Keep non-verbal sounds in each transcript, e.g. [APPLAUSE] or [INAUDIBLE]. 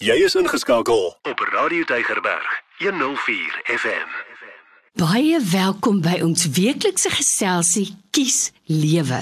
Jy is ingeskakel op Radio Tygerberg 104 FM. Baie welkom by ons weeklikse geselsie Kies Lewe.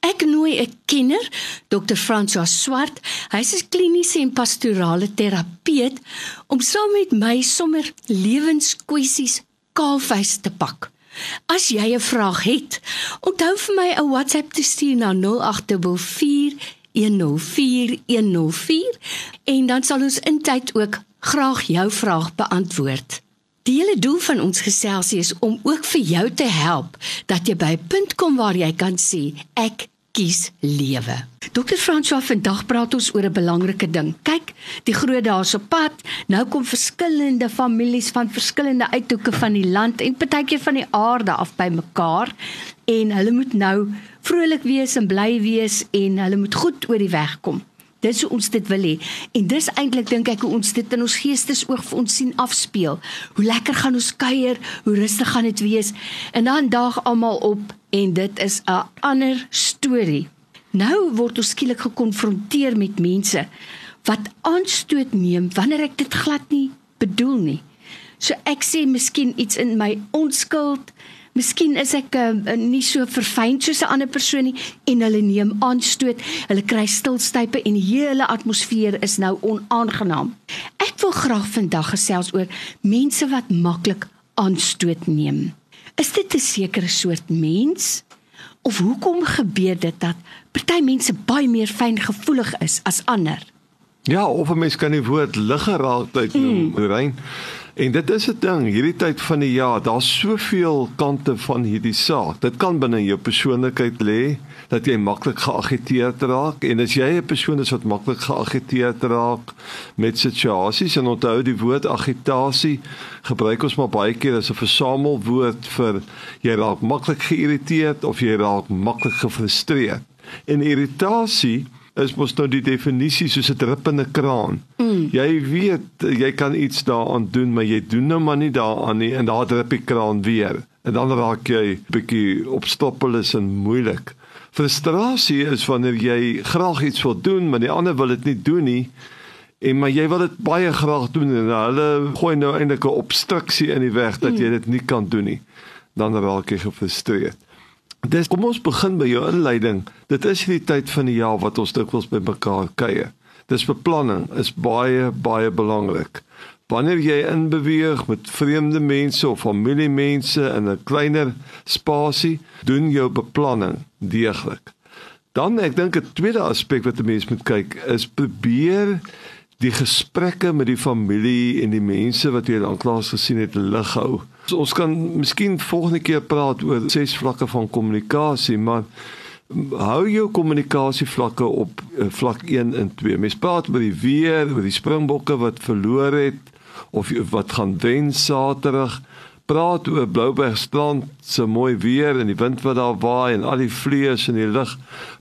Ek nooi 'n kenner, Dr. François Swart. Hy's 'n kliniese en pastorale terapeut om saam met my sommer lewenskwessies kaalvuis te pak. As jy 'n vraag het, onthou vir my 'n WhatsApp te stuur na 0844 104104 en dan sal ons intyd ook graag jou vraag beantwoord. Die hele doel van ons geselsie is om ook vir jou te help dat jy by 'n punt kom waar jy kan sê ek kies lewe. Dokter François vandag praat ons oor 'n belangrike ding. Kyk, die groot op pad. Nou kom verskillende families van verskillende uithoeke van die land en partykeer van die aarde af by mekaar en hulle moet nou vrolik wees en bly wees en hulle moet goed oor die weg kom. Dis hoe ons dit wil hê. En dis eintlik dink ek hoe ons dit in ons geestesoog vir ons sien afspeel. Hoe lekker gaan ons kuier, hoe rustig gaan dit wees. En dan daag almal op en dit is 'n ander storie. Nou word ons skielik gekonfronteer met mense wat aanstoot neem wanneer ek dit glad nie bedoel nie. So ek sê miskien iets in my onskuld. Miskien is ek uh, nie so verfyn soos 'n ander persoon nie en hulle neem aanstoot. Hulle kry stilstype en die hele atmosfeer is nou onaangenaam. Ek wil graag vandag gesels oor mense wat maklik aanstoot neem. Is dit 'n sekere soort mens? Of hoekom gebeur dit dat party mense baie meer fyngevoelig is as ander? Ja, of 'n mens kan die woord liggeraaldheid noem, mm. Rein. En dit is 'n ding, hierdie tyd van die jaar, daar's soveel kante van hierdie saak. Dit kan binne jou persoonlikheid lê dat jy maklik geagiteerd raak en as jy 'n persoon is wat maklik geagiteerd raak met situasies en onthou die woord agitasie gebruik ons maar baie keer as 'n versamelwoord vir jy raak maklik geïrriteerd of jy raak maklik gefrustreerd. En irritasie is mos nou die definisie soos 'n druppende kraan. Mm. Jy weet jy kan iets daaraan doen, maar jy doen nou maar nie daaraan nie en daar drup die kraan weer. En dan raak jy bietjie opstoppel is en moeilik. Frustrasie is wanneer jy graag iets wil doen, maar die ander wil dit nie doen nie. En maar jy wil dit baie graag doen en hulle gooi nou eintlik 'n obstruksie in die weg dat jy mm. dit nie kan doen nie. Dan raak jy gefrustreerd. Dis kom ons begin by jou inleiding. Dit is hierdie tyd van die jaar wat ons dikwels by mekaar kuier. Dis beplanning is baie baie belangrik. Wanneer jy inbeweeg met vreemde mense of familiemense in 'n kleiner spasie, doen jou beplanning deeglik. Dan ek dink 'n tweede aspek wat 'n mens moet kyk is probeer die gesprekke met die familie en die mense wat jy lanklaas gesien het lig hou. So ons kan miskien volgende keer praat oor ses vlakke van kommunikasie, maar hou jou kommunikasie vlakke op uh, vlak 1 en 2. Mens praat oor die weer, oor die springbokke wat verloor het of wat gaan wen Saterdag. Praat oor Blouberg strand se mooi weer en die wind wat daar waai en al die vlees in die lug.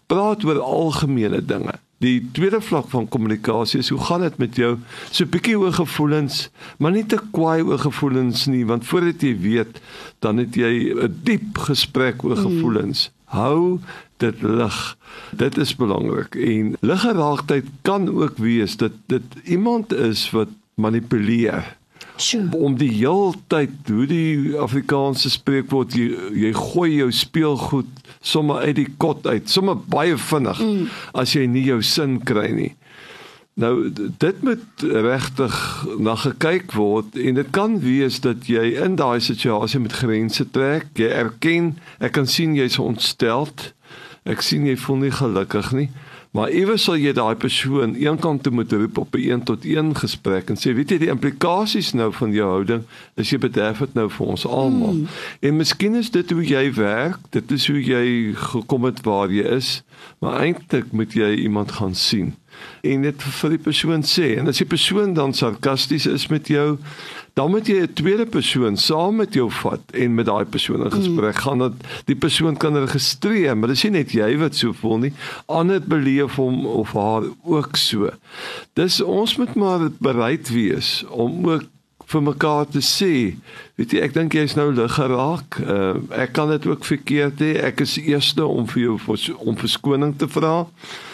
Praat oor algemene dinge. Die tweede vlak van kommunikasie is hoe gaan dit met jou? So 'n bietjie oor gevoelens, maar nie te kwaai oor gevoelens nie, want voordat jy weet, dan het jy 'n diep gesprek oor gevoelens. Mm. Hou dit lig. Dit is belangrik. En liggeraaktheid kan ook wees dat dit iemand is wat manipuleer. Sure. om die heeltyd hoe die Afrikaanse spreekwoord jy, jy gooi jou speelgoed sommer uit die kot uit, sommer baie vinnig mm. as jy nie jou sin kry nie. Nou dit moet regtig na gekyk word en dit kan wees dat jy in daai situasie met grense trek. Jy erken, ek kan sien jy's ontsteld. Ek sien jy voel nie gelukkig nie. Maar iewers sal jy daai persoon eenkant toe moet roep op 'n 1 tot 1 gesprek en sê weet jy die implikasies nou van jou houding is jy bederf dit nou vir ons almal. Mm. En miskien is dit hoe jy werk, dit is hoe jy gekom het waar jy is, maar eintlik moet jy iemand gaan sien en dit vir die persoon sê en as die persoon dan sarkasties is met jou dan moet jy 'n tweede persoon saam met jou vat en met daai persoon in gesprek mm. gaan dat die persoon kan registreer maar dis nie net jy wat so voel nie ander beleef hom of haar ook so dis ons moet maar bereid wees om ook vir mekaar te sê. Weet jy, ek dink jy's nou lig geraak. Uh, ek kan dit ook verkeerd hê. Ek is eerste om vir jou om verskoning te vra,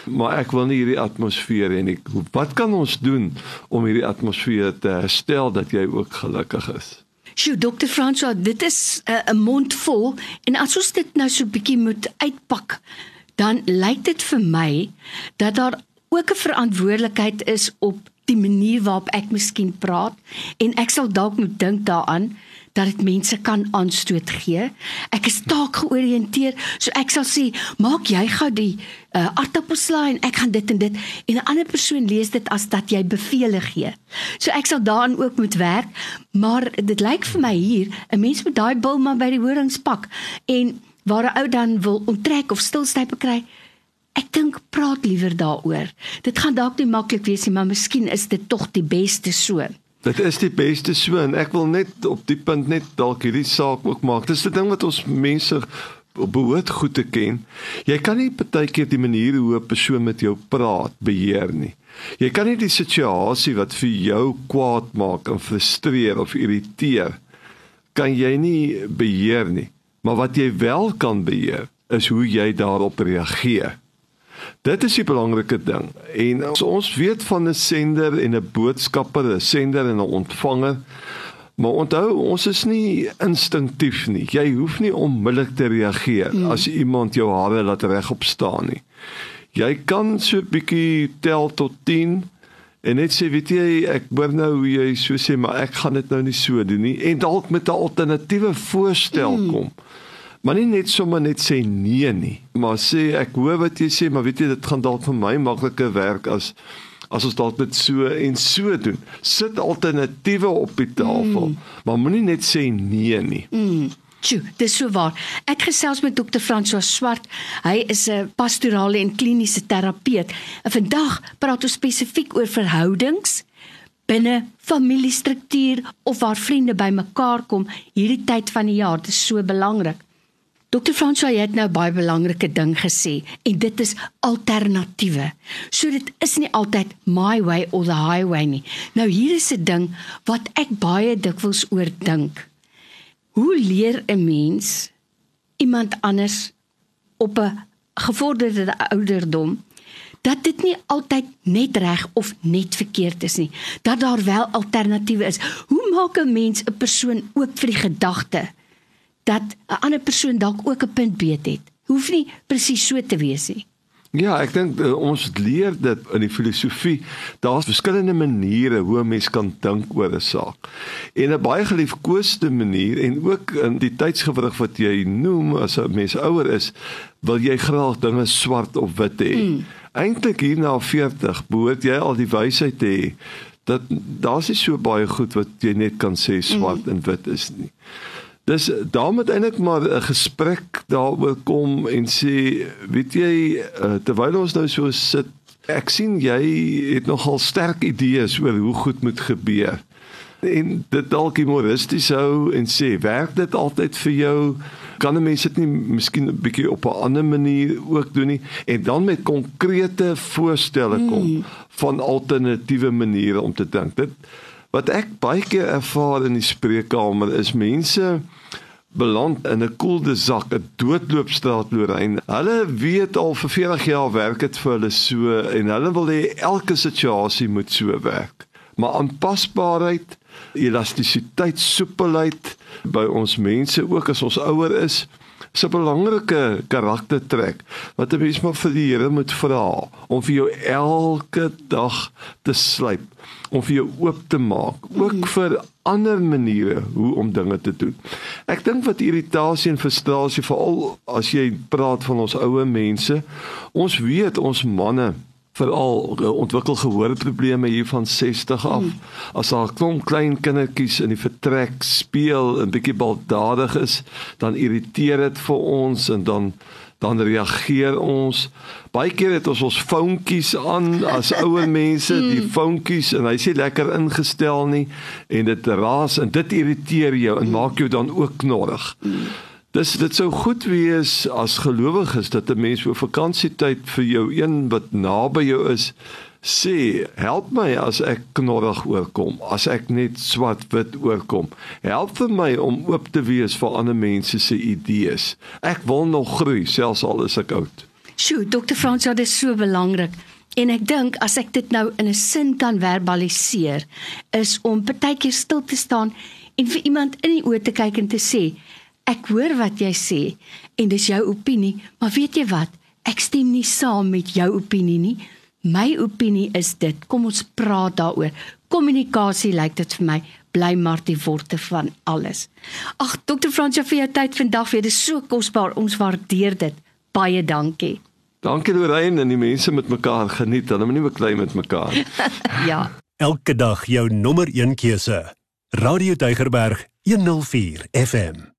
maar ek wil nie hierdie atmosfeer hê nie. Wat kan ons doen om hierdie atmosfeer te herstel dat jy ook gelukkig is? Sjoe, dokter François, dit is eh, 'n uh, mond vol en as ons dit nou so bietjie moet uitpak, dan lyk dit vir my dat daar ook 'n verantwoordelikheid is op die manier waarop ek miskien praat en ek sal dalk moet dink daaraan dat dit mense kan aanstoot gee. Ek is taak georiënteer, so ek sal sê, maak jy gou die uh, aardappelslaai en ek gaan dit en dit en 'n ander persoon lees dit as dat jy bevele gee. So ek sal daaraan ook moet werk, maar dit lyk vir my hier 'n mens moet daai bil maar by die horings pak en waar 'n ou dan wil onttrek of stilstype kry, Ek dink praat liewer daaroor. Dit gaan dalk nie maklik wees nie, maar miskien is dit tog die beste so. Dit is die beste so en ek wil net op die punt net dalk hierdie saak ook maak. Dis 'n ding wat ons mense behoort goed te ken. Jy kan nie partykeer die manier hoe 'n persoon met jou praat beheer nie. Jy kan nie die situasie wat vir jou kwaad maak en frustreer of irriteer kan jy nie beheer nie. Maar wat jy wel kan beheer is hoe jy daarop reageer. Dit is die belangrike ding. En as ons weet van 'n sender en 'n boodskapper, 'n sender en 'n ontvanger, maar onthou, ons is nie instinktief nie. Jy hoef nie onmiddellik te reageer hmm. as iemand jou hare laat regop staan nie. Jy kan so 'n bietjie tel tot 10 en net sê, weet jy, ek hoor nou hoe jy so sê, maar ek gaan dit nou nie so doen nie en dalk met 'n alternatiewe voorstel hmm. kom. Maar nie net sommer net sê nee nie, maar sê ek hoor wat jy sê, maar weet jy dit gaan dalk vir my makliker werk as as ons dalk dit so en so doen. Sit alternatiewe op die tafel, mm. maar moenie net sê nee nie. Mm. Tjoe, dis so waar. Ek gesels met dokter François Swart. Hy is 'n pastorale en kliniese terapeut. En vandag praat ons spesifiek oor verhoudings binne familiestruktuur of waar vriende bymekaar kom hierdie tyd van die jaar. Dit is so belangrik. Dokter Franswa het nou baie belangrike ding gesê en dit is alternatiewe. So dit is nie altyd my way or the highway nie. Nou hier is 'n ding wat ek baie dikwels oor dink. Hoe leer 'n mens iemand anders op 'n gevorderde ouderdom dat dit nie altyd net reg of net verkeerd is nie, dat daar wel alternatiewe is. Hoe maak 'n mens 'n persoon oop vir die gedagte dat 'n ander persoon dalk ook 'n punt beet het. Hoef nie presies so te wees nie. Ja, ek dink uh, ons leer dit in die filosofie. Daar's verskillende maniere hoe 'n mens kan dink oor 'n saak. En 'n baie geliefkoeste manier en ook in die tydsgewrig wat jy noem as 'n mens ouer is, wil jy graag dinge swart of wit hê. Mm. Eintlik hier na 40 behoort jy al die wysheid te hê dat daar's nie so baie goed wat jy net kan sê swart mm. en wit is nie. Dis daar moet eintlik maar 'n gesprek daaroor kom en sê, weet jy, uh, terwyl ons nou so sit, ek sien jy het nogal sterk idees oor hoe goed moet gebeur. En dit dalk humoristies hou en sê, werk dit altyd vir jou? Kan 'n mens dit nie miskien 'n bietjie op 'n ander manier ook doen nie en dan met konkrete voorstelle kom hmm. van alternatiewe maniere om te dink. Dit wat ek baie keer ervaar in die spreekkamer is mense beland in 'n koelde sak, 'n doodloopstraat Lorraine. Hulle weet al vir 40 jaar werk dit vir hulle so en hulle wil hê elke situasie moet so werk. Maar aanpasbaarheid, elastisiteit, soepelheid by ons mense ook as ons ouer is, is 'n belangrike karaktertrek wat 'n mens maar vir die Here moet vra om vir jou elke dag te slyp, om vir jou oop te maak, ook mm. vir ander maniere hoe om dinge te doen. Ek dink wat irritasie en frustrasie veral as jy praat van ons ouer mense, ons weet ons manne veral uh, ontwikkel gehoorprobleme hier van 60 af. Hmm. As daar klomp klein kindertjies in die vertrek speel en bietjie baldadig is, dan irriteer dit vir ons en dan dan reageer ons. Baie keer het ons ons foontjies aan as [LAUGHS] ouer mense, die hmm. foontjies en hy sê lekker ingestel nie en dit raas en dit irriteer jou en maak jou dan ook knorrig. Dis dit sou goed wees as gelowiges dat 'n mens vir vakansietyd vir jou een wat naby jou is sê, help my as ek knorrig oorkom, as ek net swart-wit oorkom. Help vir my om oop te wees vir ander mense se idees. Ek wil nog groei selfs al is ek oud. Sjoe, Dr. Frans, dit is so belangrik. En ek dink as ek dit nou in 'n sin kan verbaliseer, is om partykeer stil te staan en vir iemand in die oë te kyk en te sê, ek hoor wat jy sê en dis jou opinie, maar weet jy wat? Ek stem nie saam met jou opinie nie. My opinie is dit. Kom ons praat daaroor. Kommunikasie lyk dit vir my bly maar die worte van alles. Ag Dr. Fransja vir jou tyd vandag weer. Dit is so kosbaar. Ons waardeer dit. Baie dankie. Dankie Lorraine en die mense met mekaar geniet. Hulle moet nie beklei met mekaar. [LAUGHS] ja. Elke dag jou nommer 1 keuse. Radio Deugerberg 104 FM.